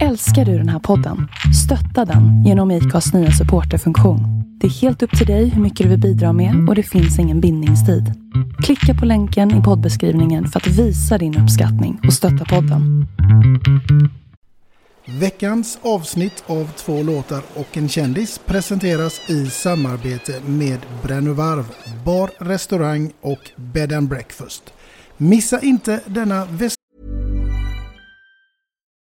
Älskar du den här podden? Stötta den genom IKAs nya supporterfunktion. Det är helt upp till dig hur mycket du vill bidra med och det finns ingen bindningstid. Klicka på länken i poddbeskrivningen för att visa din uppskattning och stötta podden. Veckans avsnitt av två låtar och en kändis presenteras i samarbete med Brännövarv, bar, restaurang och bed and breakfast. Missa inte denna väst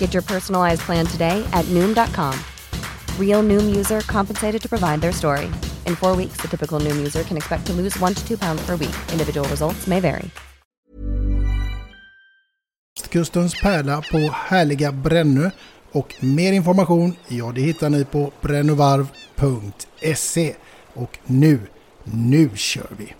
Get your personalized plan today at Noom.com. Real Noom user compensated to provide their story. In four weeks, the typical Noom user can expect to lose one to two pounds per week. Individual results may vary. Kustens pärla på härliga Brännö och mer information, ja det hittar ni på brännövarv.se. Och nu, nu kör vi!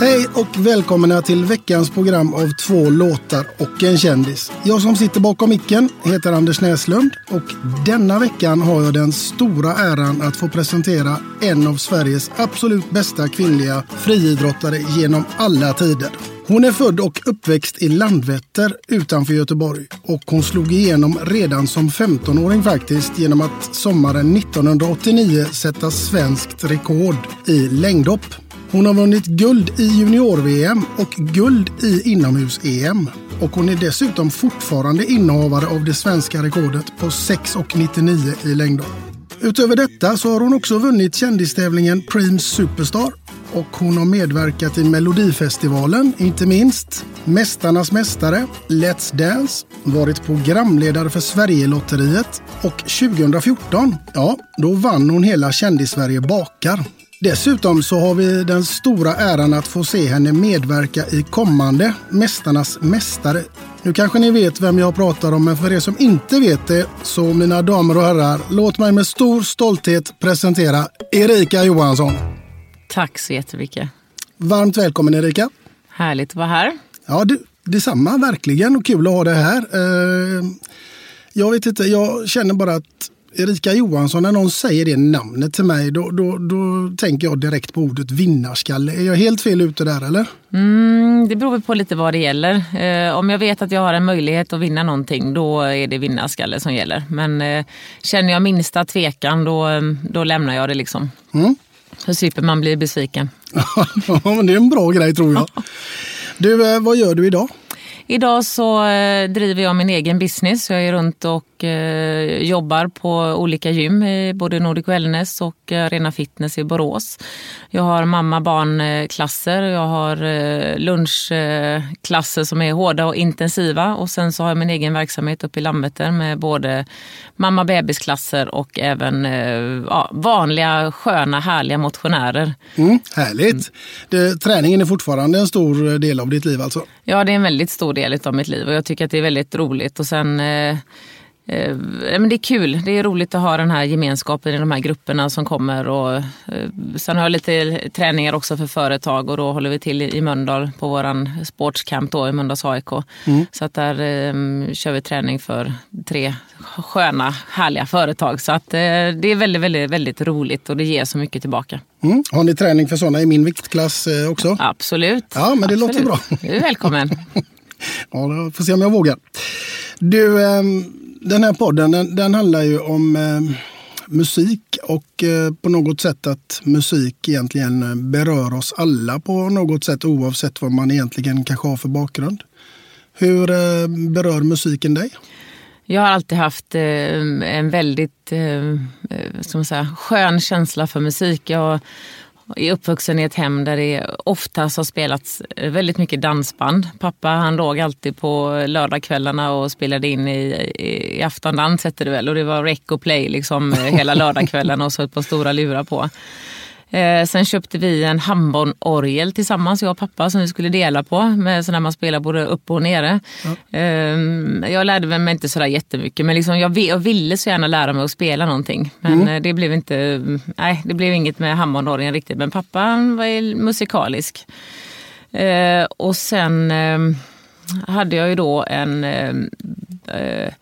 Hej och välkomna till veckans program av två låtar och en kändis. Jag som sitter bakom micken heter Anders Näslund och denna veckan har jag den stora äran att få presentera en av Sveriges absolut bästa kvinnliga friidrottare genom alla tider. Hon är född och uppväxt i Landvetter utanför Göteborg och hon slog igenom redan som 15-åring faktiskt genom att sommaren 1989 sätta svenskt rekord i längdhopp. Hon har vunnit guld i junior-VM och guld i inomhus-EM. Och hon är dessutom fortfarande innehavare av det svenska rekordet på 6,99 i längdhopp. Utöver detta så har hon också vunnit kändistävlingen Preems Superstar och hon har medverkat i Melodifestivalen, inte minst Mästarnas mästare, Let's Dance, varit programledare för Sverigelotteriet och 2014, ja, då vann hon hela Kändis-Sverige bakar. Dessutom så har vi den stora äran att få se henne medverka i kommande Mästarnas mästare. Nu kanske ni vet vem jag pratar om, men för er som inte vet det, så mina damer och herrar, låt mig med stor stolthet presentera Erika Johansson. Tack så jättemycket. Varmt välkommen Erika. Härligt att vara här. Ja, det, detsamma verkligen och kul att ha dig här. Eh, jag vet inte, jag känner bara att Erika Johansson, när någon säger det namnet till mig, då, då, då tänker jag direkt på ordet vinnarskalle. Är jag helt fel ute där eller? Mm, det beror på lite vad det gäller. Eh, om jag vet att jag har en möjlighet att vinna någonting, då är det vinnarskalle som gäller. Men eh, känner jag minsta tvekan, då, då lämnar jag det liksom. Mm. Så slipper man bli besviken. ja, men det är en bra grej tror jag. Du, eh, vad gör du idag? Idag så eh, driver jag min egen business. Jag är runt och eh, jobbar på olika gym både Nordic Wellness och Arena Fitness i Borås. Jag har mamma-barn-klasser, jag har lunchklasser som är hårda och intensiva och sen så har jag min egen verksamhet uppe i Landvetter med både mamma-bebis-klasser och även ja, vanliga sköna härliga motionärer. Mm, härligt! Mm. Det, träningen är fortfarande en stor del av ditt liv alltså? Ja, det är en väldigt stor del av mitt liv och jag tycker att det är väldigt roligt. Och sen eh, eh, men det är kul. Det är roligt att ha den här gemenskapen i de här grupperna som kommer. Och, eh, sen har jag lite träningar också för företag och då håller vi till i, Mölndal på våran sportscamp då, i Mölndals AIK. Så att där eh, kör vi träning för tre sköna, härliga företag. Så att eh, det är väldigt, väldigt, väldigt roligt och det ger så mycket tillbaka. Mm. Har ni träning för sådana i min viktklass eh, också? Absolut. Ja, men det Absolut. låter bra. Du är välkommen. Ja, då får se om jag vågar. Du, ehm, den här podden den, den handlar ju om ehm, musik och eh, på något sätt att musik egentligen berör oss alla på något sätt oavsett vad man egentligen kanske har för bakgrund. Hur eh, berör musiken dig? Jag har alltid haft ehm, en väldigt eh, ska man säga, skön känsla för musik. Jag är uppvuxen i ett hem där det oftast har spelats eh, väldigt mycket dansband. Pappa han låg alltid på lördagskvällarna och spelade in i, i, i aftondans hette det väl. Och det var rec och play liksom eh, hela lördagskvällarna och så ett par stora lurar på. Eh, sen köpte vi en handbollorgel tillsammans, jag och pappa, som vi skulle dela på. Med sådär man spelar både upp och nere. Eh, jag lärde mig inte sådär jättemycket, men liksom jag, jag ville så gärna lära mig att spela någonting. Men eh, det blev inte, nej, det blev inget med handbollorgeln riktigt. Men pappa var ju musikalisk. Eh, och sen eh, hade jag ju då en eh, eh,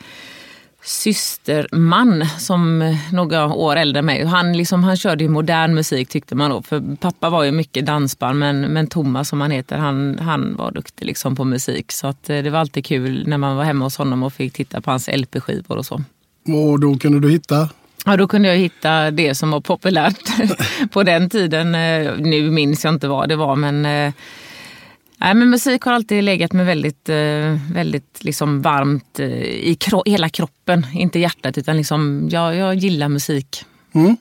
systerman som några år äldre än mig. Han, liksom, han körde modern musik tyckte man då. För pappa var ju mycket dansband men, men Thomas som han heter, han, han var duktig liksom på musik. Så att, eh, det var alltid kul när man var hemma hos honom och fick titta på hans LP-skivor och så. Och då kunde du hitta? Ja, då kunde jag hitta det som var populärt på den tiden. Eh, Nu minns jag inte vad det var men eh, Nej, men musik har alltid legat mig väldigt, eh, väldigt liksom varmt eh, i kro- hela kroppen. Inte hjärtat, utan liksom, jag, jag gillar musik. Mm.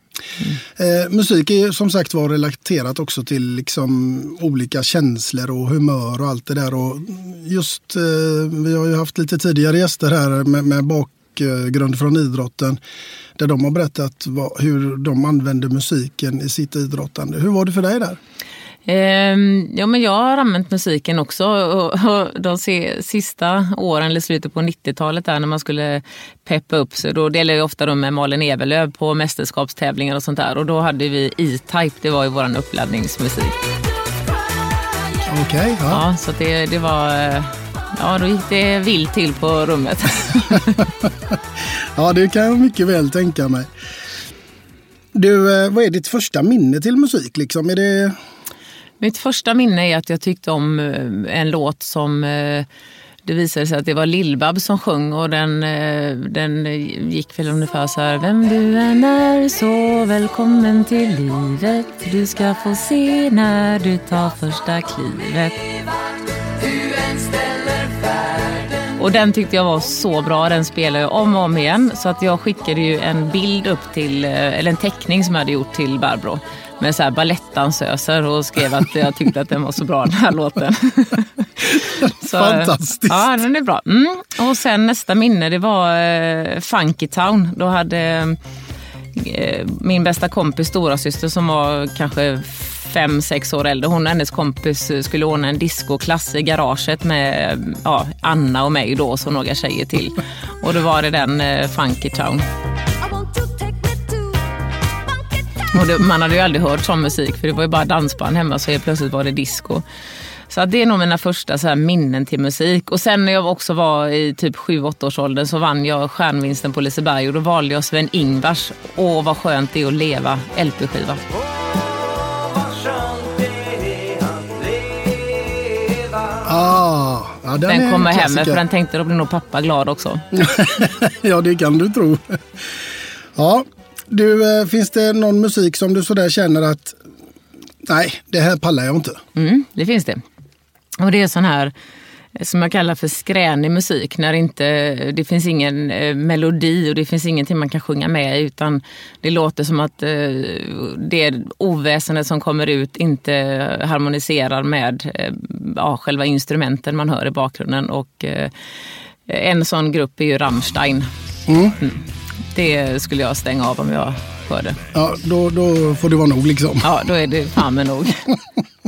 Eh, musik är som sagt var relaterat också till liksom olika känslor och humör och allt det där. Och just, eh, vi har ju haft lite tidigare gäster här med, med bakgrund från idrotten. Där de har berättat vad, hur de använder musiken i sitt idrottande. Hur var det för dig där? Ehm, ja, men jag har använt musiken också. Och, de sista åren, eller slutet på 90-talet, där, när man skulle peppa upp sig, då delade jag ofta med Malin Evelöv på mästerskapstävlingar och sånt där. Och då hade vi E-Type, det var ju vår uppladdningsmusik. Okej, ja. Ja, så det, det var... Ja, då gick det vilt till på rummet. ja, det kan jag mycket väl tänka mig. Du, eh, vad är ditt första minne till musik? Liksom? Är det... Mitt första minne är att jag tyckte om eh, en låt som eh, det visade sig att det var Lill-Babs som sjöng och den, eh, den gick väl ungefär så här. Vem du än är så välkommen till livet. Du ska få se när du tar första klivet. Och den tyckte jag var så bra. Den spelade jag om och om igen. Så att jag skickade ju en bild upp till, eh, eller en teckning som jag hade gjort till Barbro. Med så här balettdansöser och skrev att jag tyckte att den var så bra den här låten. Så, eh, Fantastiskt. Ja, den är bra. Mm. Och sen nästa minne, det var eh, Funky Town. Då hade eh, min bästa kompis stora syster som var kanske fem, sex år äldre. Hon och hennes kompis eh, skulle ordna en discoklass i garaget med eh, ja, Anna och mig då, och så några tjejer till. Och då var det den eh, Funky Town. Och det, man hade ju aldrig hört sån musik för det var ju bara dansband hemma så helt plötsligt var det disco. Så det är nog mina första så här minnen till musik. Och sen när jag också var i typ 7-8 års åldern så vann jag stjärnvinsten på Liseberg och då valde jag Sven-Ingvars Åh vad skönt det är att leva LP-skiva. Ja, den Den kommer hem för den tänkte då blir nog pappa glad också. ja, det kan du tro. Ja, du, eh, finns det någon musik som du sådär känner att nej, det här pallar jag inte? Mm, det finns det. Och det är sån här som jag kallar för skränig musik. När inte, det finns ingen eh, melodi och det finns ingenting man kan sjunga med. Utan det låter som att eh, det oväsendet som kommer ut inte harmoniserar med eh, ja, själva instrumenten man hör i bakgrunden. Och eh, en sån grupp är ju Rammstein. Mm. Det skulle jag stänga av om jag hörde. Ja, då, då får det vara nog liksom. Ja, då är det fan med nog.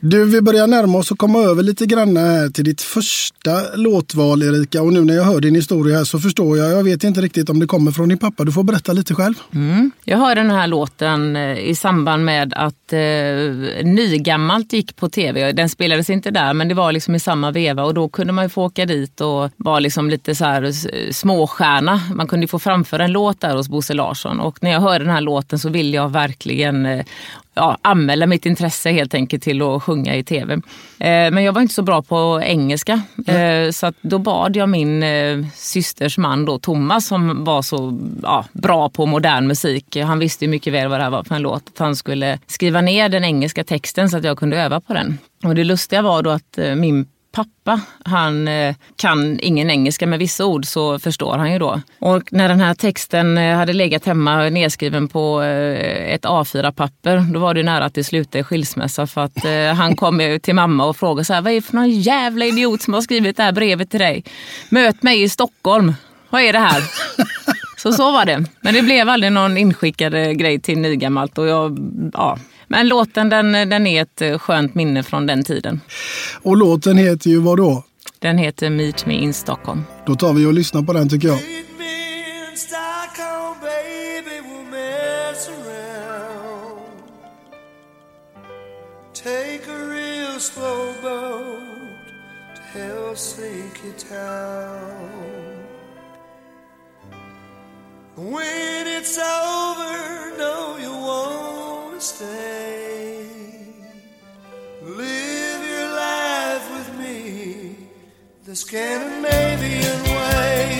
Du, vi börjar närma oss och komma över lite grann här till ditt första låtval Erika. Och nu när jag hör din historia här så förstår jag, jag vet inte riktigt om det kommer från din pappa. Du får berätta lite själv. Mm. Jag hörde den här låten eh, i samband med att eh, Nygammalt gick på tv. Den spelades inte där men det var liksom i samma veva och då kunde man ju få åka dit och vara liksom lite så här småstjärna. Man kunde få framföra en låt där hos Bosse Larsson och när jag hörde den här låten så ville jag verkligen eh, ja, anmäla mitt intresse helt enkelt till att sjunga i tv. Eh, men jag var inte så bra på engelska. Eh, så då bad jag min eh, systers man då, Thomas som var så ja, bra på modern musik. Han visste ju mycket väl vad det här var för en låt. Att han skulle skriva ner den engelska texten så att jag kunde öva på den. Och det lustiga var då att eh, min pappa, han eh, kan ingen engelska men vissa ord så förstår han ju då. Och när den här texten eh, hade legat hemma nedskriven på eh, ett A4-papper, då var det nära att det slutade i skilsmässa för att han kom till mamma och frågade så här, vad är det för någon jävla idiot som har skrivit det här brevet till dig? Möt mig i Stockholm. Vad är det här? Så så var det. Men det blev aldrig någon inskickad grej till Nygammalt och jag, ja, men låten den, den är ett eh, skönt minne från den tiden. Och låten heter ju vad då? Den heter Meet Me in Stockholm. Då tar vi och lyssnar på den tycker jag. Take a real slow boat to Helsinki town When it's over, no you won't stay. Live your life with me the Scandinavian way.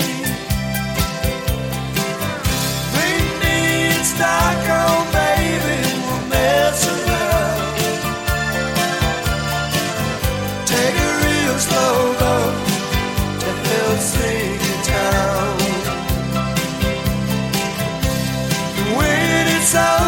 Me Stockholm, oh, baby, we'll around. Take real slow to Helsinki town. When it's over,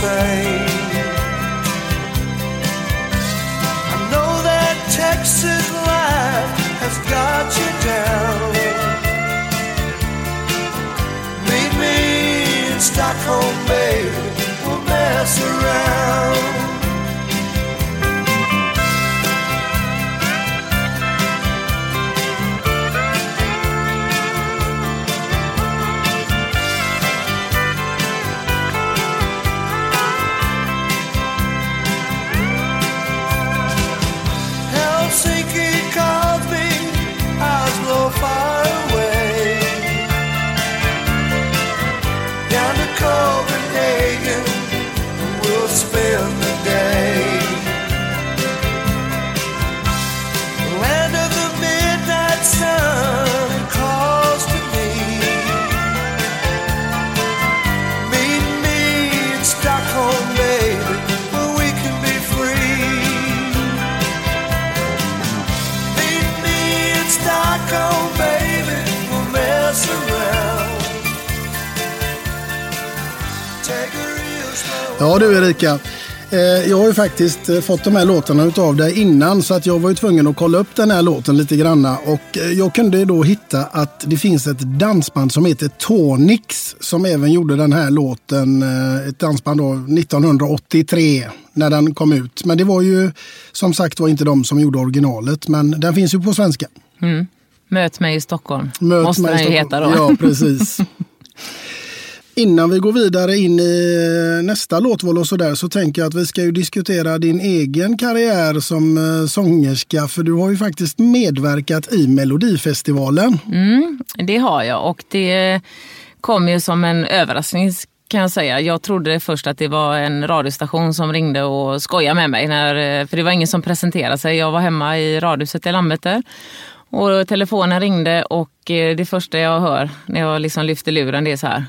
same. I know that Texas life has got you down. Meet me in Stockholm, baby. We'll mess around. Du Erika. Eh, Jag har ju faktiskt eh, fått de här låtarna utav dig innan så att jag var ju tvungen att kolla upp den här låten lite granna. Och eh, jag kunde då hitta att det finns ett dansband som heter Tonix som även gjorde den här låten. Ett dansband då 1983 när den kom ut. Men det var ju som sagt var inte de som gjorde originalet men den finns ju på svenska. Möt mig i Stockholm. Möt Måste mig den ju heta då. Ja, precis. Innan vi går vidare in i eh, nästa låtval och sådär så tänker jag att vi ska ju diskutera din egen karriär som eh, sångerska. För du har ju faktiskt medverkat i Melodifestivalen. Mm, det har jag och det kom ju som en överraskning kan jag säga. Jag trodde först att det var en radiostation som ringde och skojade med mig. När, eh, för det var ingen som presenterade sig. Jag var hemma i radhuset i Landvetter. Och telefonen ringde och det första jag hör när jag liksom lyfter luren det är så här.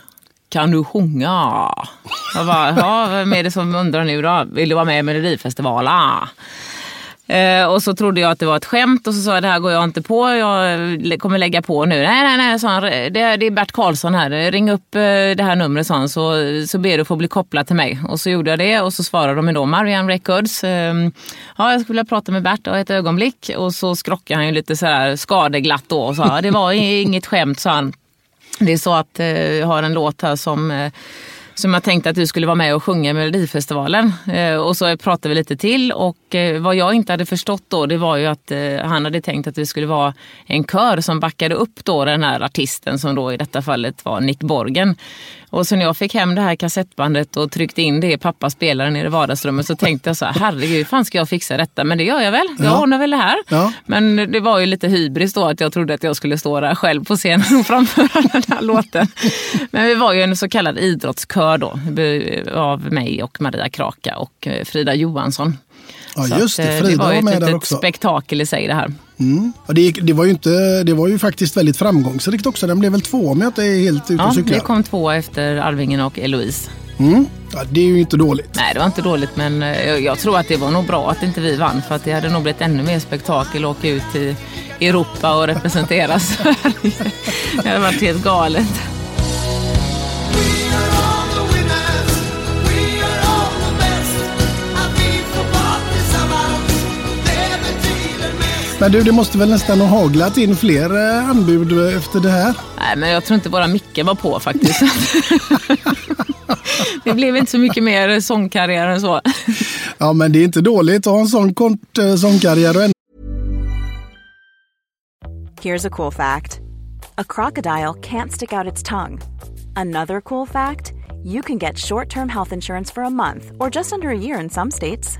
Kan du sjunga? Jag bara, ja, vem är det som undrar nu då? Vill du vara med i Melodifestivalen? Eh, och så trodde jag att det var ett skämt och så sa jag det här går jag inte på, jag kommer lägga på nu. Nej, nej, nej, sa han, det, det är Bert Karlsson här, ring upp eh, det här numret sa han, så, så ber du få bli kopplad till mig. Och så gjorde jag det och så svarade de då Marianne Records. Eh, ja, jag skulle vilja prata med Bert ett ögonblick och så skrockade han ju lite så här skadeglatt då och sa det var inget skämt sa han. Det är så att eh, jag har en låt här som eh, som jag tänkte att du skulle vara med och sjunga i Melodifestivalen. Eh, och så pratade vi lite till och eh, vad jag inte hade förstått då det var ju att eh, han hade tänkt att det skulle vara en kör som backade upp då den här artisten som då i detta fallet var Nick Borgen. Och så när jag fick hem det här kassettbandet och tryckte in det i pappas spelare nere i vardagsrummet så tänkte jag så här, herregud, hur fan ska jag fixa detta? Men det gör jag väl, jag ja. ordnar väl det här. Ja. Men det var ju lite hybris då att jag trodde att jag skulle stå där själv på scenen och framföra den här låten. Men vi var ju en så kallad idrottskör då av mig och Maria Kraka och eh, Frida Johansson. Ja, just det. Eh, Frida det var, var med där också. spektakel i sig det här. Mm. Ja, det, det, var ju inte, det var ju faktiskt väldigt framgångsrikt också. Den blev väl två om jag inte är helt ute och cyklar. Ja, det kom två efter Arvingen och Eloise. Mm. Ja, det är ju inte dåligt. Nej, det var inte dåligt men eh, jag, jag, tror att det var nog bra att inte vi vann för att det hade nog blivit ännu mer spektakel att åka ut i Europa och representera Sverige. det hade varit helt galet. Men du, det måste väl nästan ha haglat in fler eh, anbud efter det här? Nej, men jag tror inte bara Micke var på faktiskt. det blev inte så mycket mer sångkarriär än så. ja, men det är inte dåligt att ha en sån kort eh, sångkarriär. Here's a cool fact. A crocodile can't stick out its tongue. Another cool fact. You can get short-term health insurance for a month or just under a year in some states.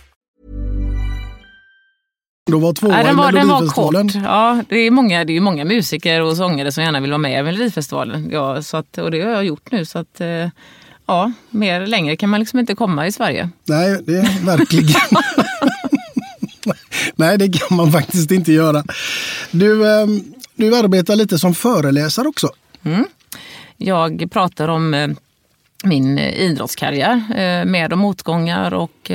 Då var tvåa ja, den var, i Melodifestivalen. Den var kort. Ja, det är många, det är många musiker och sångare som gärna vill vara med i Melodifestivalen. Ja, så att, och det har jag gjort nu. Så att, eh, ja, mer längre kan man liksom inte komma i Sverige. Nej, det är verkligen. Nej, det kan man faktiskt inte göra. Du, ehm, du arbetar lite som föreläsare också. Mm. Jag pratar om eh, min idrottskarriär med och motgångar och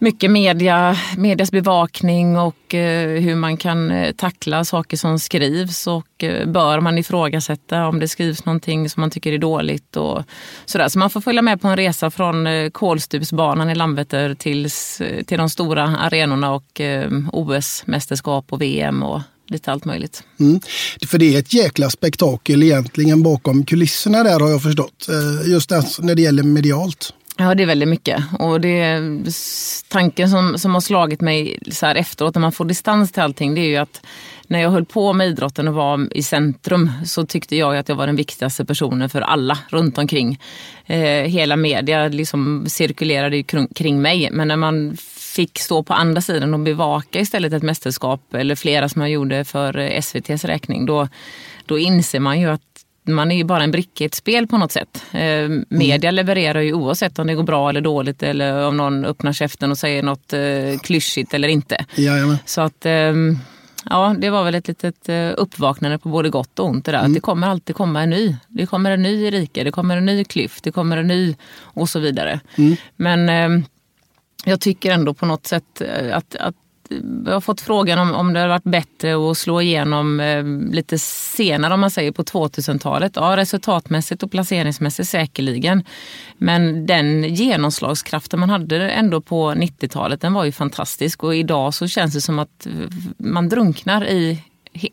mycket media, medias bevakning och eh, hur man kan eh, tackla saker som skrivs och eh, bör man ifrågasätta om det skrivs någonting som man tycker är dåligt och sådär. Så man får följa med på en resa från eh, Kolstupsbanan i Landvetter tills, eh, till de stora arenorna och eh, OS-mästerskap och VM och lite allt möjligt. Mm. För det är ett jäkla spektakel egentligen bakom kulisserna där har jag förstått. Just när det gäller medialt. Ja, det är väldigt mycket. Och det är tanken som, som har slagit mig så här efteråt, när man får distans till allting, det är ju att när jag höll på med idrotten och var i centrum så tyckte jag att jag var den viktigaste personen för alla runt omkring. Eh, hela media liksom cirkulerade kring, mig. Men när man fick stå på andra sidan och bevaka istället ett mästerskap eller flera som jag gjorde för eh, SVTs räkning, då, då inser man ju att man är ju bara en bricka i ett spel på något sätt. Eh, media levererar ju oavsett om det går bra eller dåligt eller om någon öppnar käften och säger något eh, klyschigt eller inte. Jajamän. Så att eh, ja, det var väl ett litet eh, uppvaknande på både gott och ont. Det, där. Mm. Det kommer alltid komma en ny. Det kommer en ny Erika, det kommer en ny Klyft, det kommer en ny och så vidare. Mm. Men eh, jag tycker ändå på något sätt eh, att, att jag har fått frågan om, om det hade varit bättre att slå igenom eh, lite senare, om man säger på 2000-talet. Ja, resultatmässigt och placeringsmässigt säkerligen. Men den genomslagskraften man hade ändå på 90-talet, den var ju fantastisk. Och idag så känns det som att eh, man drunknar i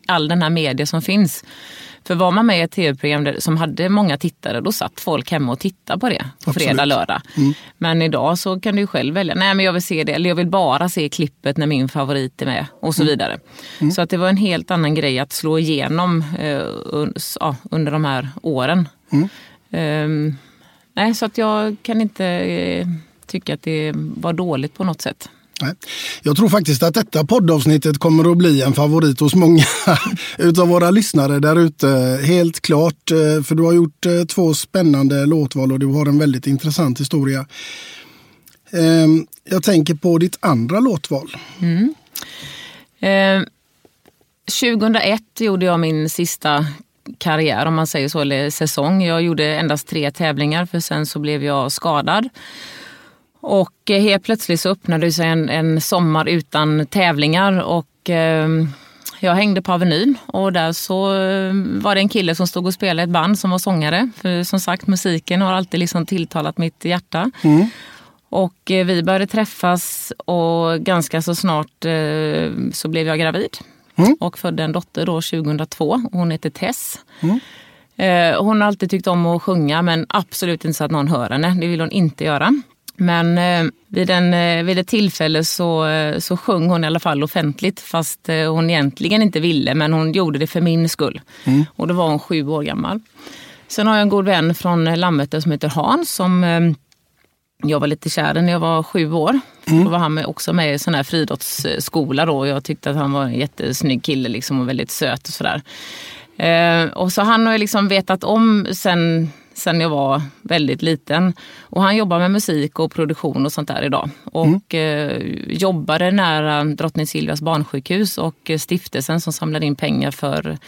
all den här media som finns. För var man med i ett tv-program som hade många tittare, då satt folk hemma och tittade på det på fredag, Absolut. lördag. Men idag så kan du själv välja, nej men jag vill se det, eller jag vill bara se klippet när min favorit är med och så vidare. Så att det var en helt annan grej att slå igenom eh, under de här åren. Ehm, nej, så att jag kan inte eh, tycka att det var dåligt på något sätt. Nej. Jag tror faktiskt att detta poddavsnittet kommer att bli en favorit hos många utav våra lyssnare där ute. Helt klart, eh, för du har gjort eh, två spännande låtval och du har en väldigt intressant historia. Ehm, jag tänker på ditt andra låtval. Mm. Eh, 2001 gjorde jag min sista karriär, om man säger så, eller säsong. Jag gjorde endast tre tävlingar för sen så blev jag skadad. Och eh, helt plötsligt så öppnade sig en, en sommar utan tävlingar och eh, jag hängde på Avenyn och där så eh, var det en kille som stod och spelade ett band som var sångare. För som sagt, musiken har alltid liksom tilltalat mitt hjärta. Och eh, vi började träffas och ganska så snart eh, så blev jag gravid. Och födde en dotter då 2002. Hon heter Tess. Eh, hon har alltid tyckt om att sjunga men absolut inte så att någon hör henne. Det vill hon inte göra. Men eh, vid, en, eh, vid ett tillfälle så, eh, så sjöng hon i alla fall offentligt fast eh, hon egentligen inte ville men hon gjorde det för min skull. Och då var hon sju år gammal. Sen har jag en god vän från Landvetter som heter Hans som eh, jag var lite kär i när jag var sju år. För Då var han också med i sån här friidrottsskola då. och Jag tyckte att han var en jättesnygg kille liksom och väldigt söt och sådär. Eh, och så han har jag liksom vetat om sen, sen jag var väldigt liten. Och han jobbar med musik och produktion och sånt där idag. Och eh, jobbade nära Drottning Silvias barnsjukhus och stiftelsen som samlade in pengar för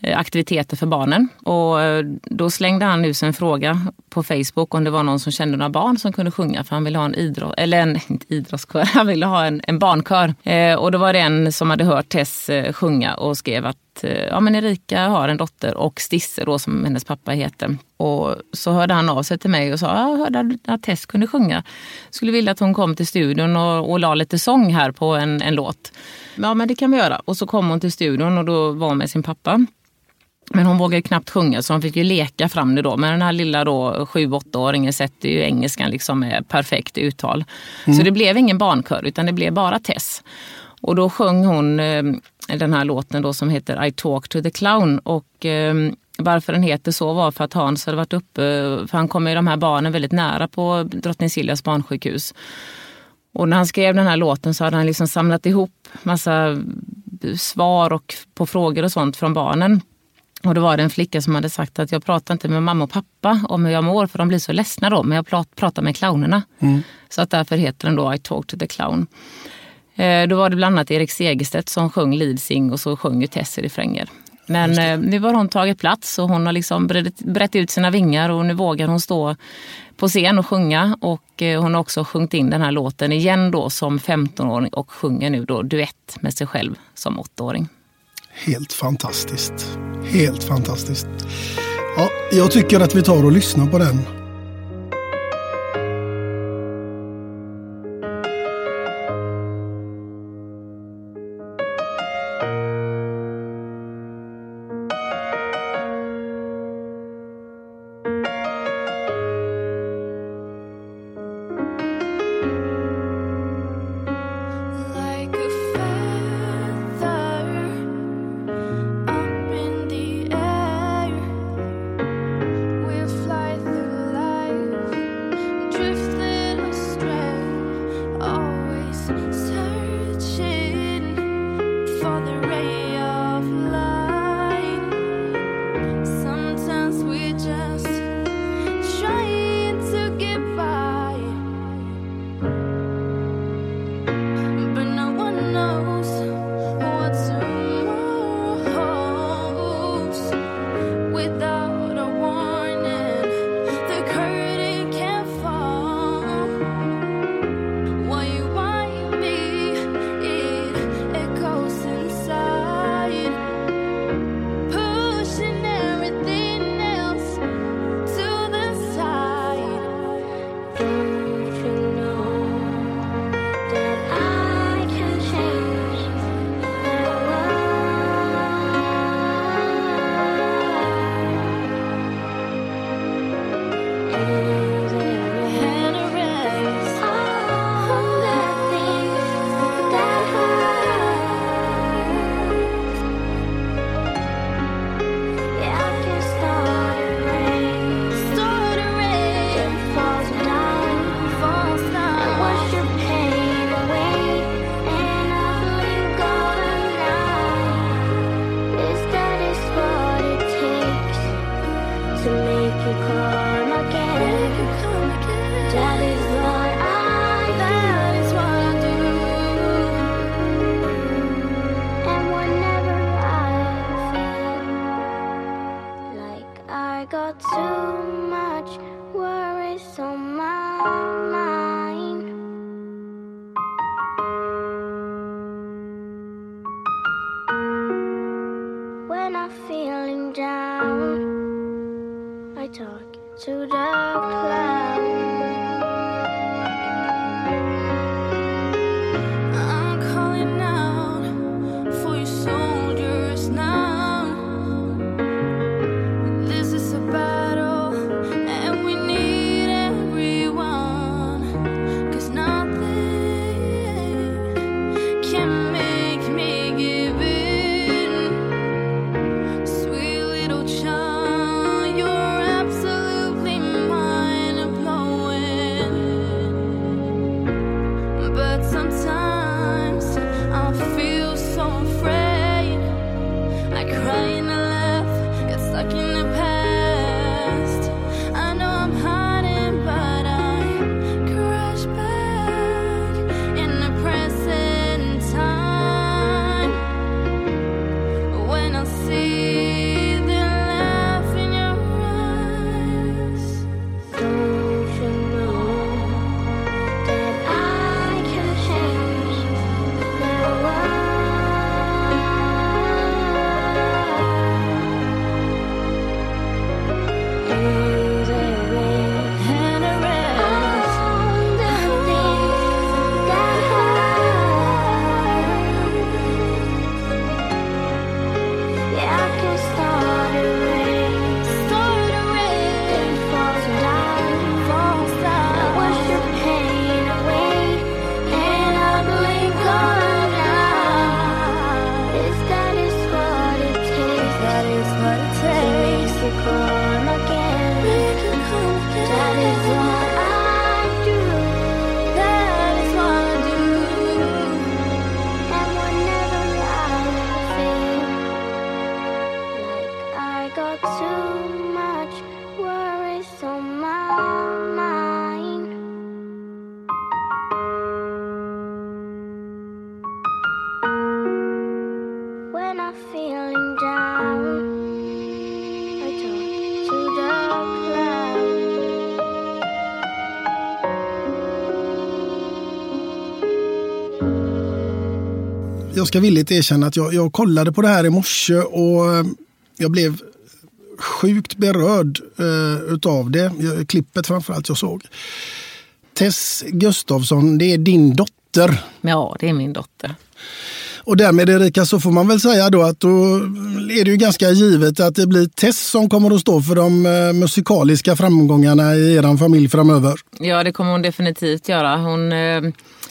eh, aktiviteter för barnen. Och eh, då slängde han ut en fråga på Facebook om det var någon som kände några barn som kunde sjunga för han ville ha en idrott, eller en inte idrottskör, han ville ha en, en barnkör. Eh, och då var det en som hade hört Tess eh, sjunga och skrev att eh, ja, men Erika har en dotter och Stisse då som hennes pappa heter. Och så hörde han av sig till mig och sa, ja, jag hörde att Tess kunde sjunga. Skulle vilja att hon kom till studion och, och la lite sång här på en, en låt. Ja men det kan vi göra. Och så kom hon till studion och då var hon med sin pappa. Men hon vågade knappt sjunga så hon fick ju leka fram det då. Men den här lilla då 7-8-åringen sätter ju engelskan liksom med perfekt uttal. Så det blev ingen barnkör utan det blev bara Tess. Och då sjöng hon eh, den här låten då som heter I talk to the clown. Och eh, varför den heter så var för att Hans hade varit uppe, för han kommer ju de här barnen väldigt nära på Drottning Silvias barnsjukhus. Och när han skrev den här låten så hade han liksom samlat ihop massa svar och på frågor och sånt från barnen. Och då var det en flicka som hade sagt att jag pratar inte med mamma och pappa om hur jag mår för de blir så ledsna då, men jag prat- pratar med clownerna. Så att därför heter den då I talk to the clown. Eh, då var det bland annat Erik Segerstedt som sjöng lead sing och så sjöng ju Tess i refränger. Men eh, nu har hon tagit plats och hon har liksom brett, brett ut sina vingar och nu vågar hon stå på scen och sjunga. Och eh, hon har också sjungit in den här låten igen då som 15-åring och sjunger nu då duett med sig själv som 8-åring. Helt fantastiskt. Helt fantastiskt. Ja, jag tycker att vi tar och lyssnar på den. Jag ska villigt erkänna att jag, jag kollade på det här i morse och eh, jag blev sjukt berörd eh, utav det. Jag- Klippet framförallt jag såg. Tess Gustafsson, det är din dotter. Ja, det är min dotter. Och därmed Erika så får man väl säga då att då är det ju ganska givet att det blir Tess som kommer att stå för de eh, musikaliska framgångarna i er familj framöver. Ja, det kommer hon definitivt göra. Hon eh,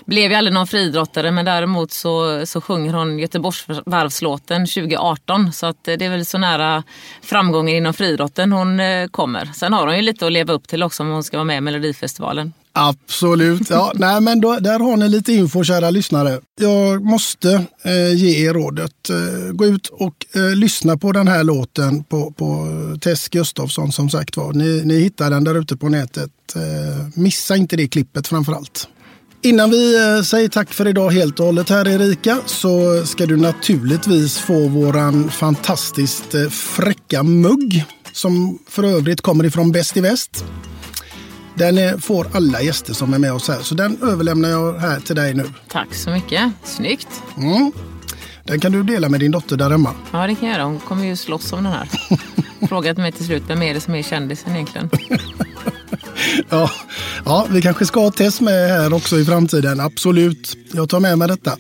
blev ju aldrig någon friidrottare men däremot så, så sjunger hon Göteborgsvarvslåten 2018. Så att eh, det är väl så nära framgången inom friidrotten hon eh, kommer. Sen har hon ju lite att leva upp till också om hon ska vara med i Melodifestivalen. Absolut. Ja, nej, men då, där har ni lite info, kära lyssnare. Jag måste eh, ge er rådet. Eh, gå ut och eh, lyssna på den här låten på, på Tess Gustafsson som sagt var. Ni, ni hittar den där ute på nätet. Eh, missa inte det klippet framför allt. Innan vi eh, säger tack för idag helt och hållet här Erika så ska du naturligtvis få våran fantastiskt eh, fräcka mugg som för övrigt kommer ifrån Bäst i Väst. Den eh, får alla gäster som är med oss här, så den överlämnar jag här till dig nu. Tack så mycket. Snyggt. Mm. Den kan du dela med din dotter där hemma. Ja, det kan jag göra. Hon kommer ju slåss om den här. Frågat mig till slut, vem är det som är kändisen egentligen? Ja, ja, vi kanske ska ha Tess med här också i framtiden. Absolut, jag tar med mig detta.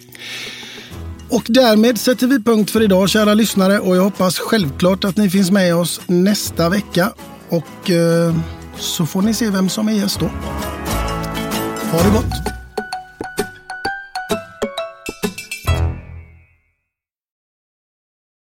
Och därmed sätter vi punkt för idag, kära lyssnare. Och jag hoppas självklart att ni finns med oss nästa vecka. Och eh, så får ni se vem som är gäst då. Ha det gott!